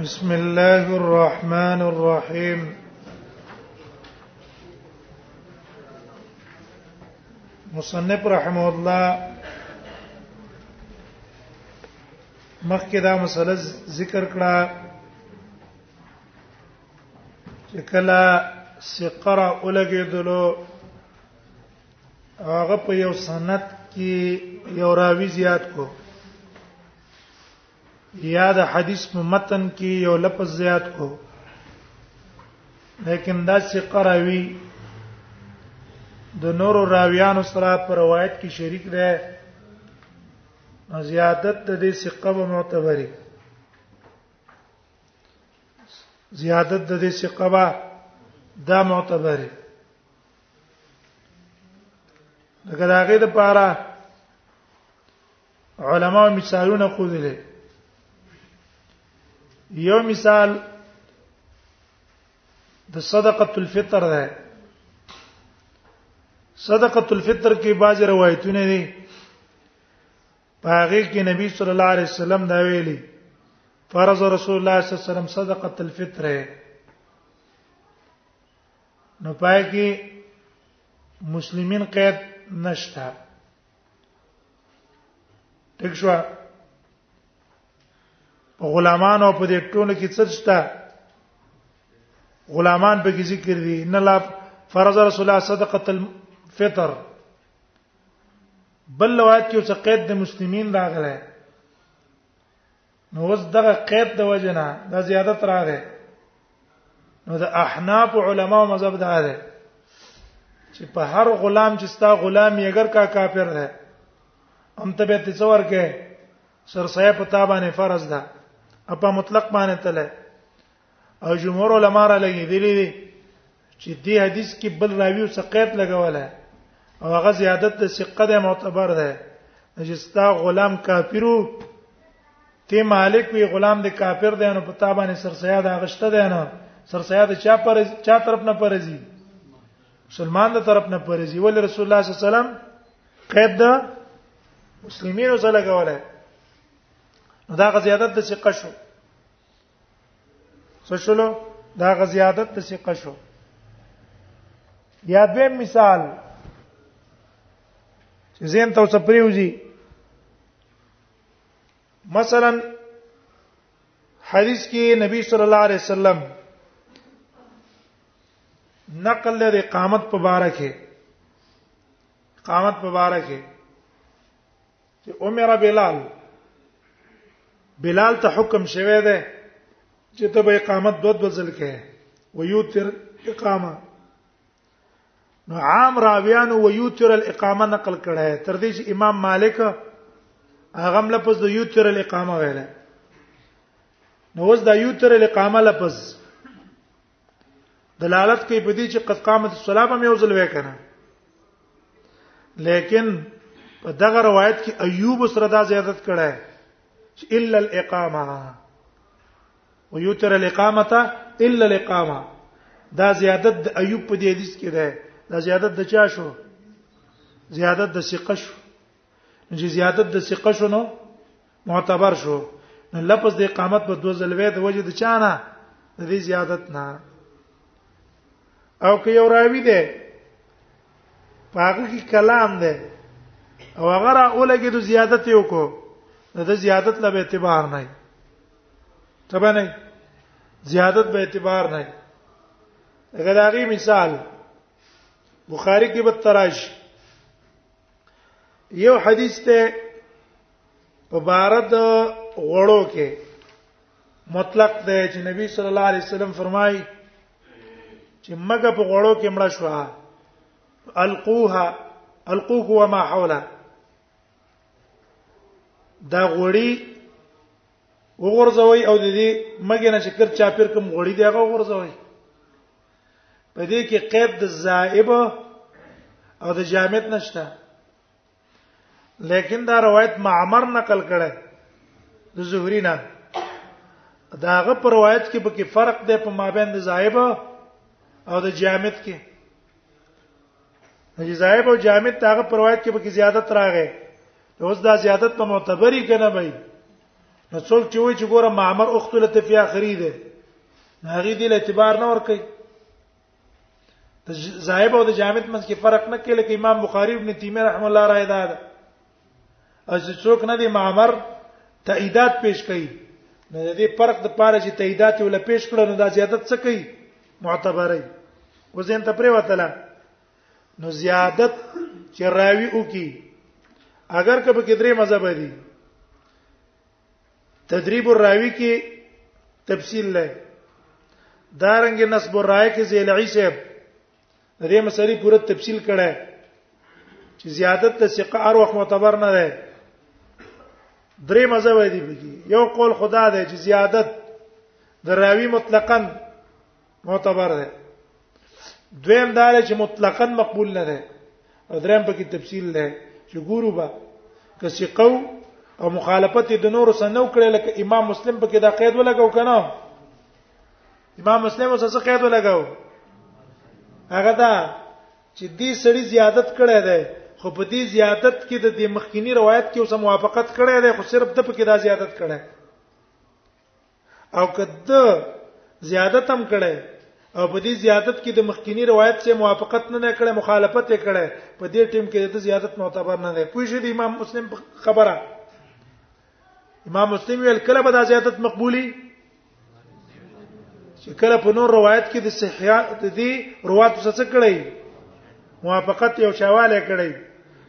بسم الله الرحمن الرحيم مصنف رحمه الله مخکې دا مسله ذکر کړه چې کله سقرا اولګېدلو هغه په یو سند کې یو راوی زیات کو یا د حدیث په متن کې یو لفظ زیات کو لیکن دا چې قراوی د نورو راویانو سره په روایت کې شریک دی زیادت د دې ثقه به معتبري زیادت د دې ثقه به دا معتبري دغه داګه د پاره علما مثالونه خو دي یو مثال د صدقه الفطر ده صدقه الفطر کې باج روایتونه دي پاغه کې نبی صلی الله علیه وسلم دا ویلي فرض رسول الله صلی الله علیه وسلم صدقه الفطر نو پای کې مسلمین قید نشته ټیک شو په غلامانو په دې ټولو کې څه شته غلامان په کې ذکر دي ان لا فرض رسول الله صدقه الفطر بل روایت کې څه قید د مسلمین راغله نو اوس دغه قید د وجنه د زیادت راغې نو د احناف علما او مذهب دا ده چې په هر غلام چې ستا غلام یې اگر کا کافر ده هم ته به تصور کې سر صاحب په تابانه فرض ده اپا مطلق باندې تله او جمهور علما را لګیدلې دي چې دې حدیث کې بل راوی او سقیت لګوله او هغه زیادت د ثقه ده معتبر ده چې ستا غلام کافرو ته مالک وی غلام د کافر دی نو په تابانه سرسیا د غشته دی نه سرسیا د چا پر چا طرف نه پرځي مسلمان د طرف نه پرځي ول رسول الله صلی الله علیه وسلم قید ده مسلمانینو سره لګوله دا غزیادت د ثقه شو څه شلو دا غزيادت د ثقه شو بیا دویم مثال چې زین ته څه پریوزی مثلا حدیث کې نبی صلی الله علیه وسلم نقل د اقامت په باره کې اقامت په باره کې چې عمر بلال بلال ته حکم شوه دی چې ته به اقامت دوه دوه ځل کې ويوتر اقامه نو عام راویان ويوتر الاقامه نقل کړه تر دې چې امام مالک هغه لفظ د یوتر الاقامه ویل نو وز د یوتر الاقامه لفظ دلالت کوي په دې چې قد قامت الصلاه به یو ځل وکنه لیکن په دغه روایت کې ایوب سره دا زیادت کړه چې الا الاقامه ويوتر الاقامه الا الاقامه دا زیادت د ایوب په دې حدیث کې ده دا زیادت د چا شو زیادت د ثقه شو چې زیادت د ثقه شو نو معتبر شو نو لفظ د اقامت په دوه ځلوي د وجه د چانه د دې زیادت نه او که یو راوی دی پاګه کې کلام دی او هغه را اولګي د زیادت یو کو نو د زیادت له اعتبار نه تبه نه زیادت به اعتبار نه اگر هغه مثال بخاری کې به تراش یو حدیث ته په بارد غړو کې مطلق دی چې نبی صلی الله علیه وسلم فرمایي چې مګه په غړو کې مړه شو القوها القوه وما حوله دا غړي وګورځوي او د دې مګه نه شکر چاپیر کوم غړي دی هغه وګورځوي په دې کې قید د زائب او د جامد نشته لیکن دا روایت معمر نقل کړه د زهری نه داغه پر روایت کې به کې فرق دی په مابین د زائب او د جامد کې د زائب او جامد داغه پر روایت کې به کې زیادت راغی اوس دا زیادت په معتبري کنه بای نو څوک چې وایي چې ګوره معمر اختله ته فی اخری ده هغه دې اعتبار نه ور کوي زاهب او د جامد منځ کې فرق نه کوي لکه امام بخاری ابن تیمیه رحم الله رائے ده از څوک نه دی معمر تاییدات پیش کوي نو د دې فرق د پاره چې تاییدات ول پیش کړو نو دا زیادت څه کوي معتبرای وزین ته پرې وتله نو زیادت چې راوی او کی اگر کبه کې درې مذهب دي تدریب الراوی کې تفصیل لای دارنګ نسب الرای کې زیلعی صاحب دې مسلې پوره تفصیل کړه چې زیادت ته ثقه ار وخت معتبر نه ده درې مذهب دي بږي یو قول خدا ده چې زیادت د راوی مطلقاً معتبر ده دویم دا چې مطلقاً مقبول نه ده او دریم په کې تفصیل ده چې ګورو با که ثقو او مخالفت د نور سره نو کړل لکه امام مسلم په کې دا قید ولګاو کنه امام مسلم اوس څه قید ولګاو هغه دا چې دې سړی زیادت کړی دی خو په دې زیادت کې د دې مخکینی روایت کې اوسه موافقت کړی دی خو صرف د په کې دا زیادت کړی او کده زیادت هم کړي او په دې زیادت کې د مخکینی روایت سره موافقت نه کړي مخالفت یې کړي په دې ټیم کې د زیادت معتبر نه دی پوه شئ د امام مسلم خبره امام مسلم ویل کله به دا زیادت مقبولی چې کله په نور روایت کې د صحیح د دې روایت څه کړي موافقت یو شواله کړي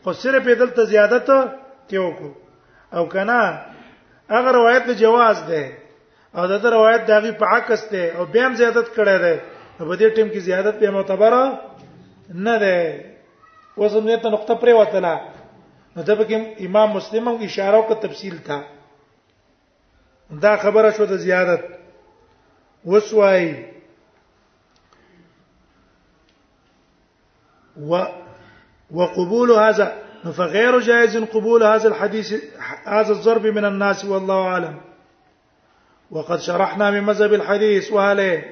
خو صرف دلته زیادت ته وکړو او کنا هغه روایت د جواز ده او دا روایت د هغه په عکس ده او بیا هم زیادت کړی ده په دې ټیم کې زیادت به معتبره نه ده اوس هم ته نقطه پرې وته نه نو دا پکې امام مسلم هم اشاره او تفصیل تا دا خبره شو د زیادت وسوای و وقبول هذا فغير جائز قبول هذا الحديث هذا الضرب من الناس والله اعلم وقد شرحنا من مذهب الحديث وهله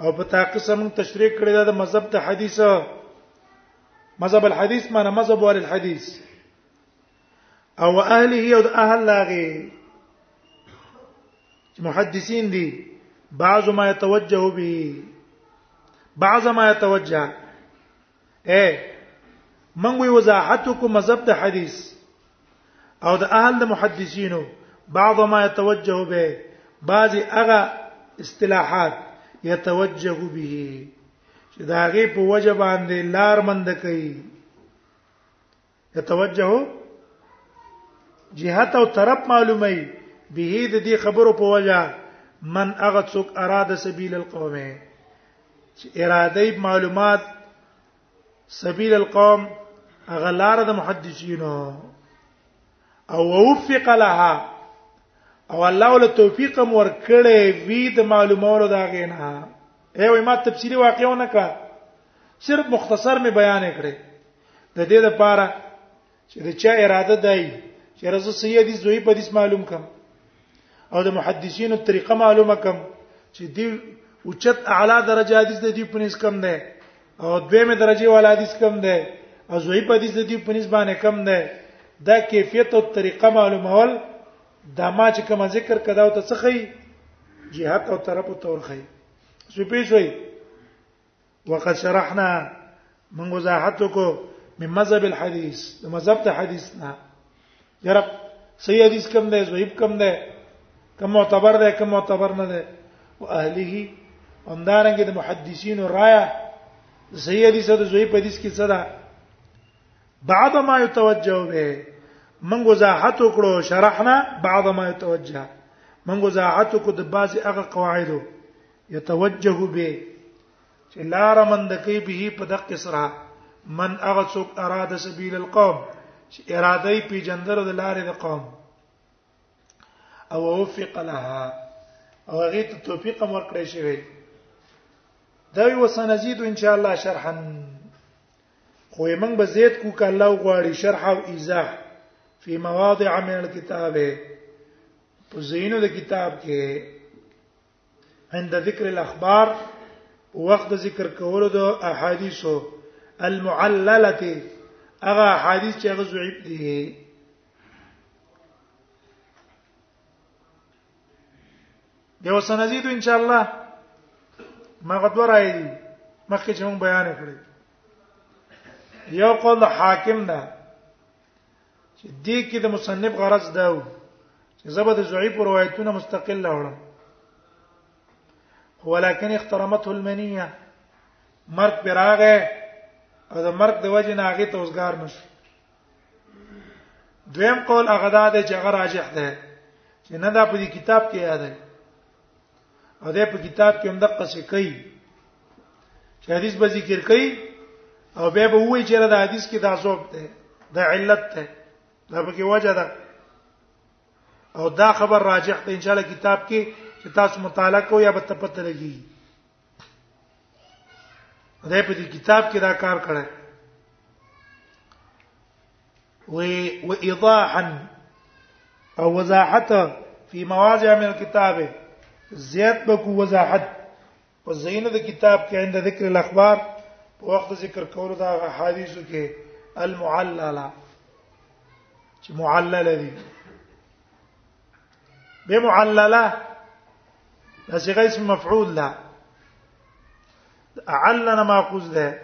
او په تاکي مون تشریح کړی دا مذهب ته حدیثه مذهب الحديث معنا مذهب وال الحديث او اهله او د اهل لاغه محدثین دي بعض ما يتوجه به بعض ما يتوجه اے من وی وضاحت کو مذهب د حدیث او د اهل د محدثینو بعض ما يتوجه به بعض هغه اصطلاحات يتوجه به چې دا غي په وجه باندې لار مند کوي د توجه جهت او طرف معلومي به د دې خبرو په وجه من هغه څوک اراده سبیل القومه چې اراده معلومات سبیل القوم هغه لار د محدثینو او وفق لها او الله ول توفیق هم ورکړي وی د معلوماتو دا غینا ایوه ما تفصیلی واقعونه کا صرف مختصر می بیان کړي د دې لپاره چې د چا اراده دی چې رسول سید دې زوی په دې معلوم کم او د محدثینو طریقه معلومه کم چې دې اوچت اعلی درجه حدیث د دې پنځ کم ده او دویمه درجه والا حدیث کم ده او زوی په حدیث د دې پنځ باندې کم ده دا کیفیت او طریقه معلومول دا ما چې کوم ذکر کدا او ته څخه جهات او طرف او تورخه سپیشوي وقد شرحنا من وضاحتك من مذهب الحديث د مذهب د حدیث نه یره صحیح حدیث کم ده ضعیف کم ده کم معتبر ده کم معتبر نه ده او اهله همدارنګ د محدثین رایا صحیح حدیث او ضعیف حدیث کې څه ده بعد ما يتوجه به من وضاحت وکړو شرحنا بعد ما يتوجه من وضاحت کو د بعض هغه قواعدو یتوجه به چې لار من د کوي به په دقه سره من هغه څوک اراده سبیل القوم چې اراده یې پیجندل د لارې د قوم او وفق لها او هغه ته توفیق امر کړی شوی دا یو سنزيد ان شاء الله شرحا خو یې موږ به زیات کو ک الله غواړي شرح او ایزاح فی مواضع من الكتاب په زینو د کتاب کې عند ذکر الاخبار وقت ذکر کولو د احادیثو المعلله هغه احادیث چې هغه ضعیف دي یو سنزیدو ان شاء الله ما غدو راي دي مخکې چې موږ بیان کړی یو قول حاکم ده چې دې کې د مصنف غرض دا و چې زبر د ضعیف روایتونه مستقل لاوړم ولكن اخترمته المنيه مرګ پر هغه او د مرګ د وجه نه هغه ته اوسګار نشو دویم قول هغه دا دی چې هغه راجح ده چې نه دا په دې کتاب کې یاد دی او دا په کتاب کې هم دقه څه کوي چې حدیث به ذکر کوي او به به وایي چې دا حدیث کې دا ذوب ده دا علت ده دا به کې وجه ده او دا خبر راجح ته ان شاء الله کتاب کې چې تاسو مطالعه کوئ یا به تپته لګي دا په دې کتاب کې دا کار کړی و وايضاحا او وضاحت فی مواضع من الكتاب زیات بکو وضاحت په زینه د کتاب کې عند ذکر الاخبار په وخت ذکر کولو دا حدیثو کې المعلله چې معلله دي به معلله دا صيغه اسم مفعول ده اعلن ماخوذ ده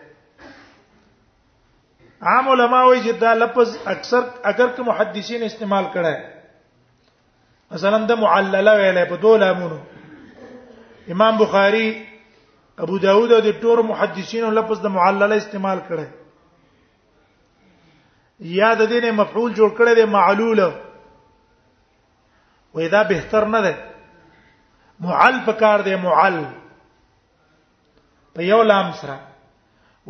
عام علما وایي چې دا لفظ اکثر اگر که محدثین استعمال کړي مثلا د معلله ویلې په دوه لامونو امام بخاری ابو داود او د ټول محدثینو لفظ د معلله استعمال کړي یا د دې نه مفعول جوړ کړي د معلوله وې دا بهتر نه ده معل پکار دی معل په یو لام سره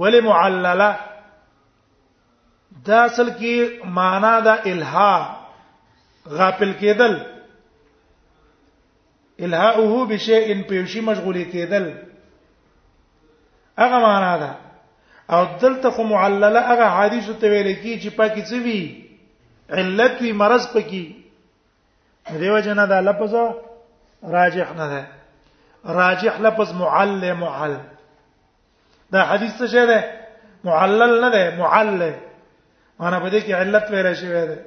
ولی معلله دا اصل کې معنا دا الها غافل کېدل الهاؤه بشیء پیوشي مشغولې کېدل هغه معنا ده او دلته خو معلله هغه حدیث ته ویل کی چې پکې څه وی علت وی مرض پکې دیو جنا دا لفظ راجح نه ده راجح لفظ معل معل دا حدیث څه شه ده معلل نه ده معل معنا په دې کې علت ویل شوی ده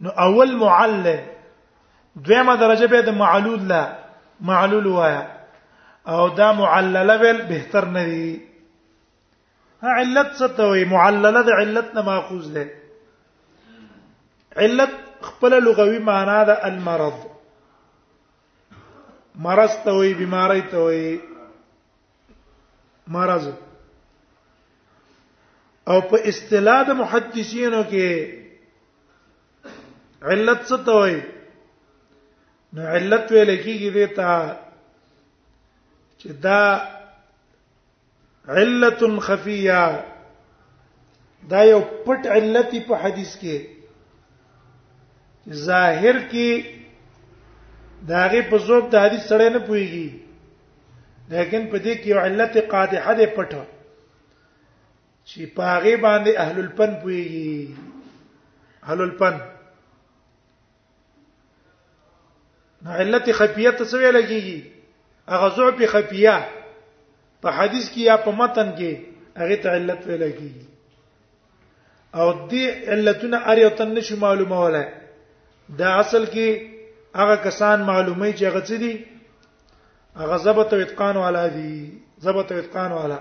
نو اول معل دویمه درجه به د معلول لا معلول وایا او دا معلل ویل بهتر نه دی علت څه ته وي معلله د علت نه ماخوذ ده علت خپل لغوي معنا ده المرض مرض ته وي بیماری ته وي مرض او په اصطلاح د محدثینو کې علت څه ته وایي نو علت ویل کیږي دې ته چې دا علت خفیه دا یو پټ علت په حدیث کې ظاهر کې داغه په زوب د حدیث سره نه پويږي لیکن په دې کې علت قادحه ده پټه چې پاغه باندې اهل الفن پويږي اهل الفن نو علت خفیه ته څه ویل کیږي هغه ضعف خفیه په حدیث کې یا په متن کې هغه ته علت ویل کیږي او دې علتونه اړ یو تن نشي معلومه ولا دا اصل کې هغه کسان معلومه چې هغه څه دي هغه ضبط او اتقان والا دي ضبط او اتقان والا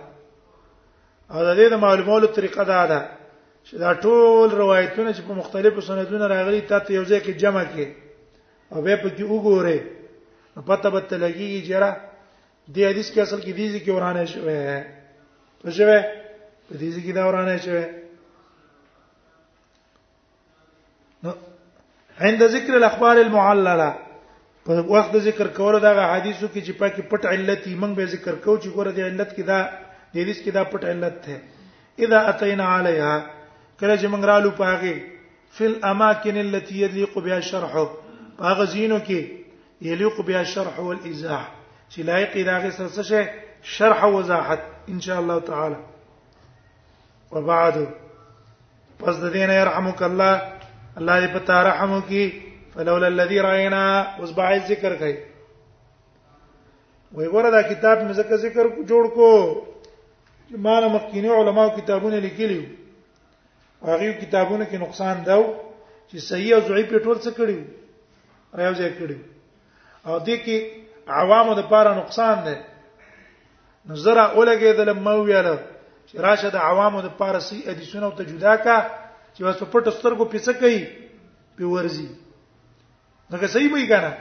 او د دې د معلومولو طریقه دا ده چې دا ټول روایتونه چې په مختلفو سندونو راغلي تاسو یو ځای کې جمع کړئ او به په کې وګورئ نو پته به تلګي چې را دې حدیث کې اصل کې دې ځکه ورانه شوی په شوی په دې ځکه دا ورانه شوی عند ذکر الاخبار المعلله په وخت ذکر کول دا حدیثو کې چې پاکي پټ علت یې موږ به ذکر کوو چې ګوره د علت کې دا د حدیث کې دا پټ علت ده اذا اتینا علیها کله چې موږ رالو پاګه فل اماکن التي يليق بها الشرح هغه زینو کې يليق بها الشرح والايضاح چې لایق داغه سره څه شرح او وضاحت ان شاء الله تعالی وبعد پس د دین يرحمک الله الله دې پتا رحم وکي فلولا الذي راينا اوس باید ذکر کوي وای ګوره دا کتاب مې ذکر ذکر جوړ کو چې ما نه مخکینی علما کتابونه لیکلي هغه کتابونه کې نقصان داو چې صحیح او ضعیف په ټول څه کړی راځي کړی او دې کې عوامو د پاره نقصان ده نو زرا اولګېدل ما ویل چې راشه د عوامو د پارسي حدیثونه او ته جدا کا چې واسو پټ سترګو پیڅه کوي په ورزي نو که صحیح وي کنه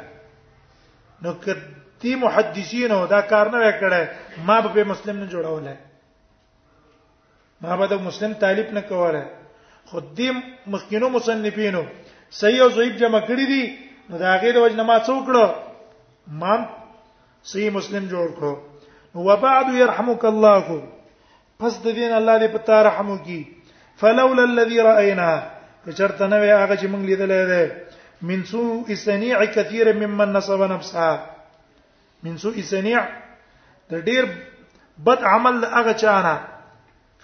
نو کتی محدثین دا کار نه وکړي ما به مسلم نه جوړولای ما به د مسلم طالب نه کوله خو دې مخکینو مصنفینو صحیح او ضعیف جمع کړی دي نو دا غیر وجه ما څو کړو ما صحیح مسلم جوړ کړو وبعد يرحمك الله پس د دین الله دې پتا رحم وکي فلولا الذي راينا کچرته نه هغه چې موږ لیدلې ده من سوء سنيع كثير ممن نصب نفسه من سوء صنيع د ډیر بد عمل د هغه چانه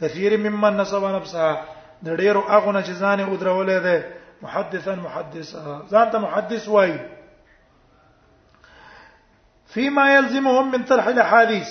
کثیر ممن نسب نفسه د ډیرو هغه نه چې ځان او درولې ده محدثا محدثا ځان ته محدث وای فيما يلزمهم من طرح الاحاديث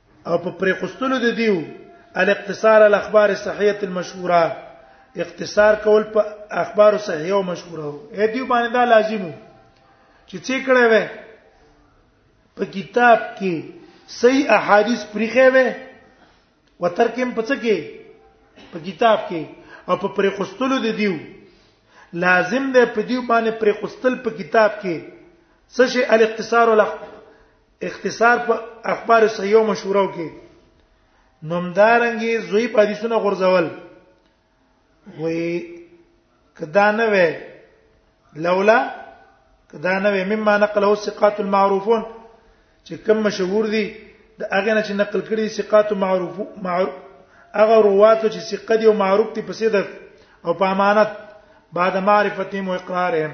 او په پرېخستلو د دیو الاقتصار الاخبار الصحیحه المشهوره اختصار کول په اخبار صحیحه او مشهوره او اې دیو باندې دا لازمو چې څه کړه وې په کتاب کې صحیح احادیث پرېخې وې وترکم په څه کې په کتاب کې او په پرېخستلو د دیو لازم ده په دیو باندې پرېخستل په کتاب کې څه شي الاقتصار الاخبار اختصار په اخبار صحیحو مشهورو کې نومدارنګي زوی په حدیثونو غورځول وي کدا نه وي لولا کدا نه وي مما نقله الثقات المعروفون چې کوم مشهور دي د هغه نه چې نقل کړي ثقات معروف معروف هغه رواتو چې ثقه دي او معروف دي په صدق او په امانت بعد معرفتهم واقرارهم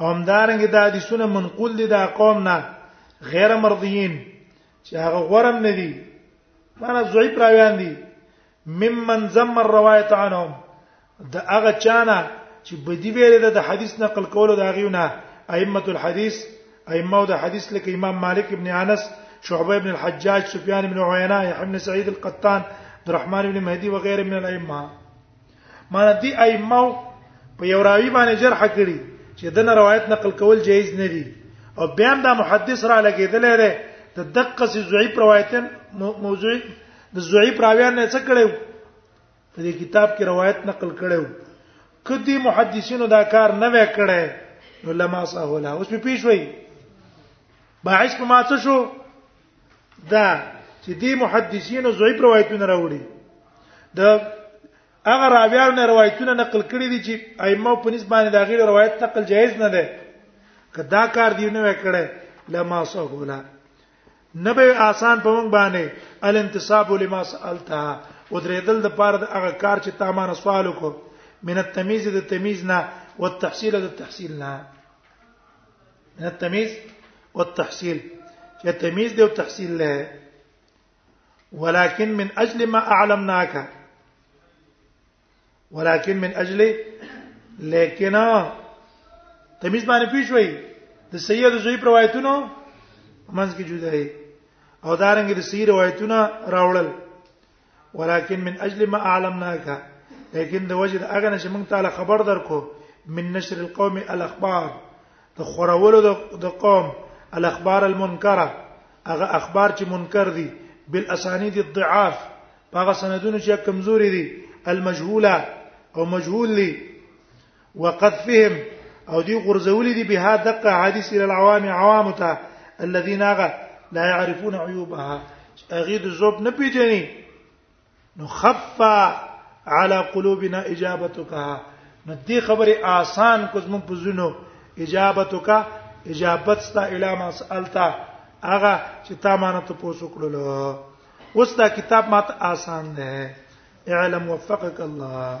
اوم دارنګ د حدیثونو منقول دي دا قوم نه غیر مرضیین چې هغه غورم نه دي معنا ضعیف راویان دي ممن زم الروایت عنهم د هغه چانه چې بدی ویل د حدیث نقل کولو دا غیونه ائمه الحدیث ائمه د حدیث لکه امام مالک ابن انس شعبه ابن الحجاج سفیان ابن عینه یحیی بن سعید القطان عبد الرحمن ابن مهدی وغيره من الائمه معنی دی ائمه په یو راوی باندې جرح کړي چې دنه روایت نقل کول جایز نه دي او بیا دا محدث را لګیدل دی د دقه سي ضعیف روایتن موضوع د ضعیف راویان نه څه کړو په دې کتاب کې روایت نقل کړو کدی محدثینو دا کار نه وکړي نو لما صحولا اوس په پیښوي باعث په ما څه شو دا چې دی محدثینو ضعیف روایتونه راوړي د هغه راویانو نه روایتونه نقل کړي دي چې ائمه په نسبت باندې دا غیر روایت نقل جایز نه ده کدا کار دی نه وکړي لما سهولا نبه آسان په موږ باندې الانتصاب لما سالتها ودریدل د پاره د هغه کار چې تا ما سوال وکړ من التمیز د تمیز نه والتحصیل د تحصیل نه من التمييز والتحصيل چې تمييز دی او تحصيل له ولكن من اجل ما اعلمناك ولكن من اجل لیکن تمیز باندې پیښ وای د سید زوی روایتونو منځ کې جدای او دارنګ د سیر روایتونه راوړل ولكن من اجل ما اعلمناك لیکن د وجد هغه نشه موږ تعالی خبر درکو من نشر القوم الاخبار د خورولو د قوم الاخبار المنکره هغه اخبار چې منکر دي بالاسانید الضعاف هغه سندونه چې کمزوري دي المجهوله او مجهول دي وقد فهم او دی غرزولی دی به دقه حدیث ال العوام عوام ته الذين غا لا يعرفون عيوبها اغه د زوب نه پیژني نو خف على قلوبنا اجابتك نو دې خبره آسان کو زمون په زونو اجابتک اجابت ستا اله ما سالتا هغه چې تا مانه ته پوسو کړل اوس دا کتاب ماته آسان ده اعلم وفقك الله